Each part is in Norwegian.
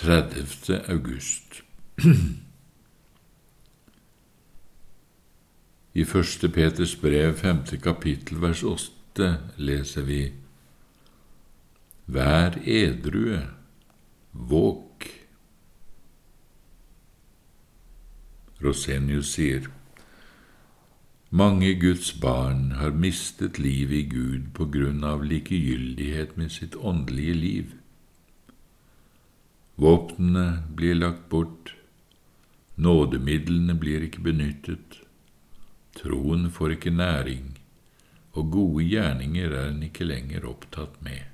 30. august. I første Peters brev, femte kapittel, vers åtte, leser vi Vær edrue, våk. Rosenius sier mange Guds barn har mistet livet i Gud på grunn av likegyldighet med sitt åndelige liv. Våpnene blir lagt bort, nådemidlene blir ikke benyttet, troen får ikke næring, og gode gjerninger er en ikke lenger opptatt med.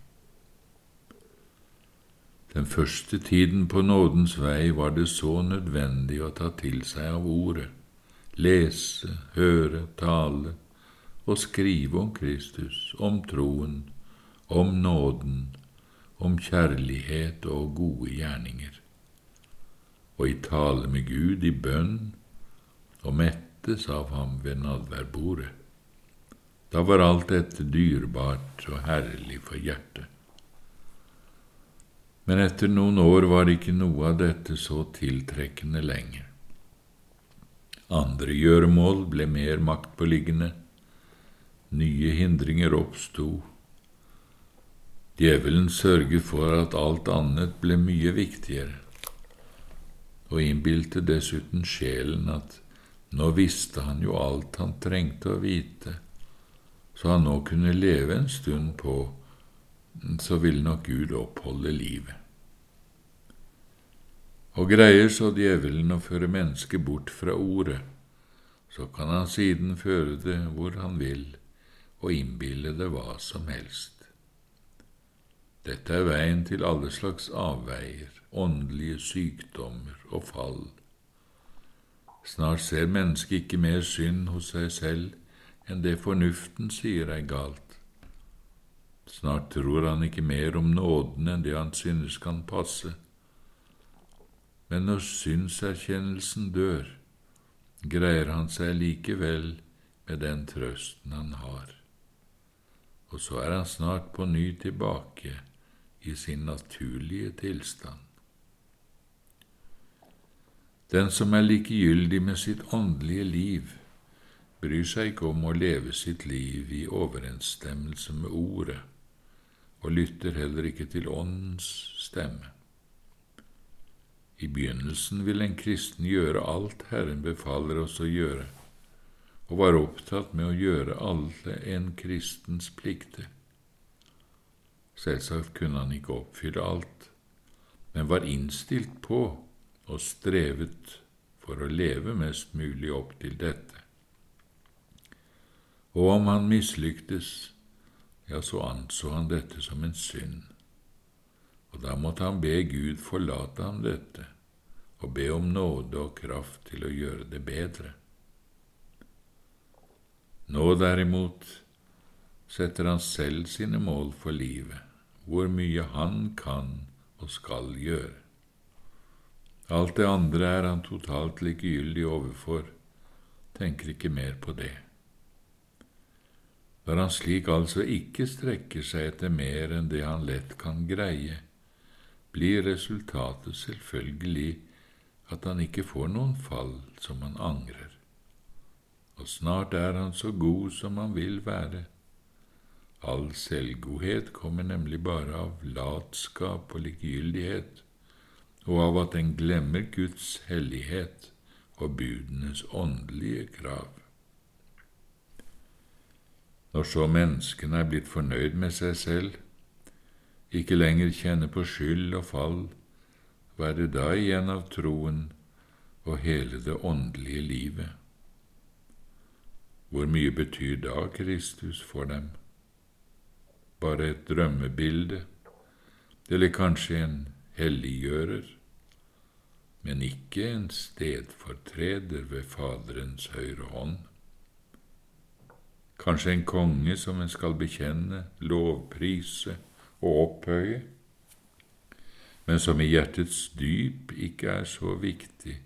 Den første tiden på nådens vei var det så nødvendig å ta til seg av ordet, lese, høre, tale og skrive om Kristus, om troen, om nåden, om kjærlighet og gode gjerninger, og i tale med Gud i bønn og mettes av ham ved nadværbordet. Da var alt dette dyrebart og herlig for hjertet. Men etter noen år var ikke noe av dette så tiltrekkende lenger. Andre gjøremål ble mer maktpåliggende, nye hindringer oppsto, Djevelen sørget for at alt annet ble mye viktigere, og innbilte dessuten sjelen at nå visste han jo alt han trengte å vite, så han nå kunne leve en stund på, så ville nok Gud oppholde livet. Og greier så djevelen å føre mennesket bort fra ordet, så kan han siden føre det hvor han vil, og innbille det hva som helst. Dette er veien til alle slags avveier, åndelige sykdommer og fall. Snart ser mennesket ikke mer synd hos seg selv enn det fornuften sier er galt. Snart tror han ikke mer om nåden enn det han synes kan passe. Men når syndserkjennelsen dør, greier han seg likevel med den trøsten han har. Og så er han snart på ny tilbake i sin naturlige tilstand. Den som er likegyldig med sitt åndelige liv, bryr seg ikke om å leve sitt liv i overensstemmelse med Ordet, og lytter heller ikke til Åndens stemme. I begynnelsen vil en kristen gjøre alt Herren befaler oss å gjøre, og var opptatt med å gjøre alle en kristens plikter. Selvsagt kunne han ikke oppfylle alt, men var innstilt på og strevet for å leve mest mulig opp til dette. Og om han mislyktes, ja, så anså han dette som en synd, og da måtte han be Gud forlate ham dette og be om nåde og kraft til å gjøre det bedre. Nå derimot setter han selv sine mål for livet hvor mye han kan og skal gjøre. Alt det andre er han totalt likegyldig overfor, tenker ikke mer på det. Når han slik altså ikke strekker seg etter mer enn det han lett kan greie, blir resultatet selvfølgelig at han ikke får noen fall som han angrer, og snart er han så god som han vil være All selvgodhet kommer nemlig bare av latskap og likegyldighet, og av at en glemmer Guds hellighet og budenes åndelige krav. Når så menneskene er blitt fornøyd med seg selv, ikke lenger kjenner på skyld og fall, hva er det da igjen av troen og hele det åndelige livet? Hvor mye betyr da Kristus for dem? Bare et drømmebilde, eller kanskje en helliggjører, men ikke en stedfortreder ved Faderens høyre hånd. Kanskje en konge som en skal bekjenne, lovprise og opphøye, men som i hjertets dyp ikke er så viktig,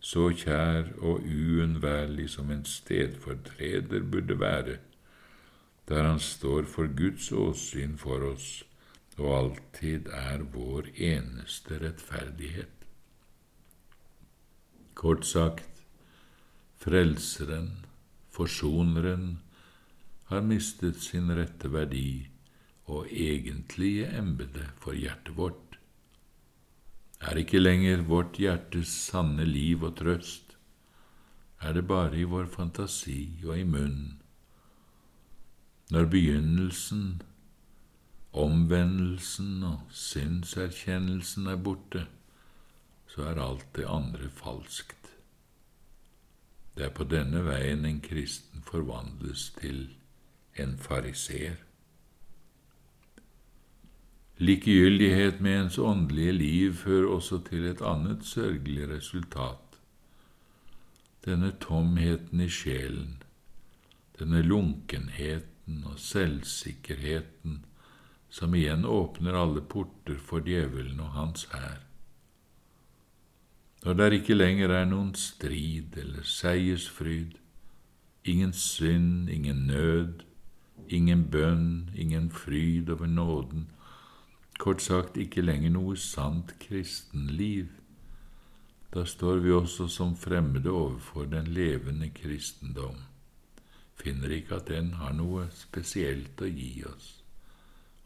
så kjær og uunnværlig som en stedfortreder burde være der han står for Guds åsyn for oss og alltid er vår eneste rettferdighet. Kort sagt, Frelseren, Forsoneren, har mistet sin rette verdi og egentlige embete for hjertet vårt. Er ikke lenger vårt hjertes sanne liv og trøst, er det bare i vår fantasi og i munnen. Når begynnelsen omvendelsen og synserkjennelsen er borte, så er alt det andre falskt. Det er på denne veien en kristen forvandles til en fariseer. Likegyldighet med ens åndelige liv fører også til et annet sørgelig resultat. Denne tomheten i sjelen, denne lunkenheten og selvsikkerheten som igjen åpner alle porter for djevelen og hans hær. Når der ikke lenger er noen strid eller seiersfryd, ingen synd, ingen nød, ingen bønn, ingen fryd over nåden, kort sagt ikke lenger noe sant kristenliv, da står vi også som fremmede overfor den levende kristendom, finner ikke at den har noe spesielt å gi oss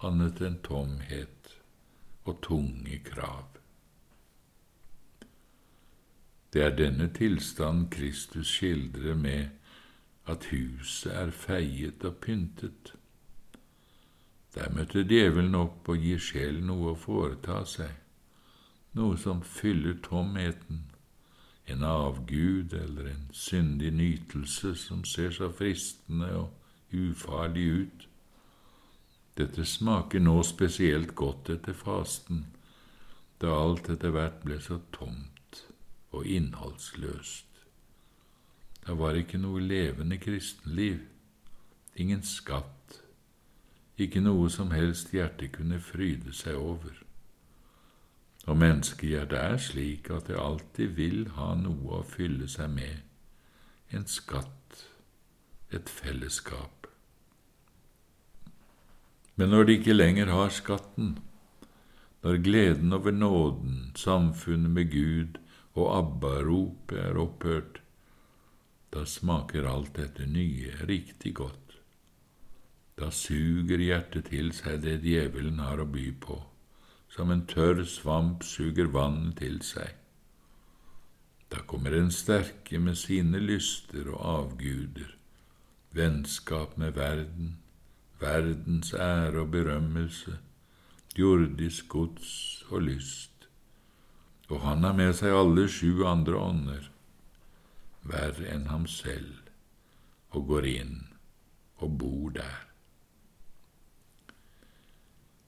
annet enn tomhet og tunge krav. Det er denne tilstand Kristus skildrer med at huset er feiet og pyntet. Der møter djevelen opp og gir sjelen noe å foreta seg, noe som fyller tomheten, en avgud eller en syndig nytelse som ser så fristende og ufarlig ut. Dette smaker nå spesielt godt etter fasten, da alt etter hvert ble så tomt og innholdsløst. Det var ikke noe levende kristenliv, ingen skatt, ikke noe som helst hjertet kunne fryde seg over. Og menneskehjertet er slik at det alltid vil ha noe å fylle seg med, en skatt, et fellesskap. Men når de ikke lenger har skatten, når gleden over nåden, samfunnet med Gud og ABBA-ropet er opphørt, da smaker alt dette nye riktig godt. Da suger hjertet til seg det djevelen har å by på, som en tørr svamp suger vannet til seg. Da kommer en sterke med sine lyster og avguder, vennskap med verden, verdens ære og berømmelse, jordisk gods og lyst, og han har med seg alle sju andre ånder, verre enn ham selv, og går inn og bor der.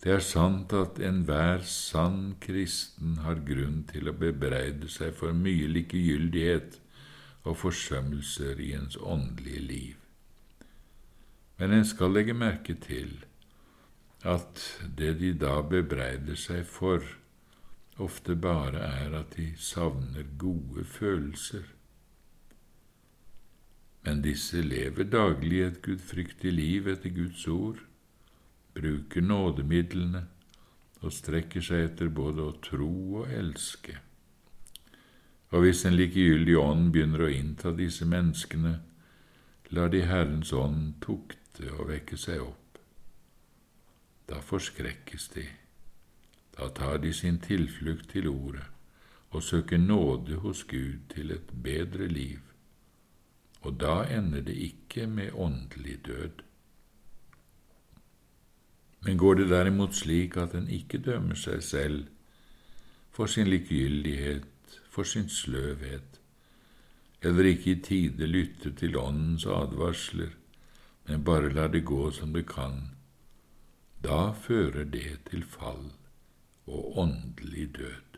Det er sant at enhver sann kristen har grunn til å bebreide seg for mye likegyldighet og forsømmelser i ens åndelige liv. Men en skal legge merke til at det de da bebreider seg for, ofte bare er at de savner gode følelser. Men disse lever daglig et gudfryktig liv etter Guds ord, bruker nådemidlene og strekker seg etter både å tro og elske. Og hvis en likegyldig ånd begynner å innta disse menneskene, lar de Herrens ånd tukte og vekke seg opp. Da forskrekkes de, da tar de sin tilflukt til ordet og søker nåde hos Gud til et bedre liv, og da ender det ikke med åndelig død. Men går det derimot slik at en ikke dømmer seg selv for sin likegyldighet, for sin sløvhet, eller ikke i tide lytter til Åndens advarsler, men bare lar det gå som det kan, da fører det til fall og åndelig død.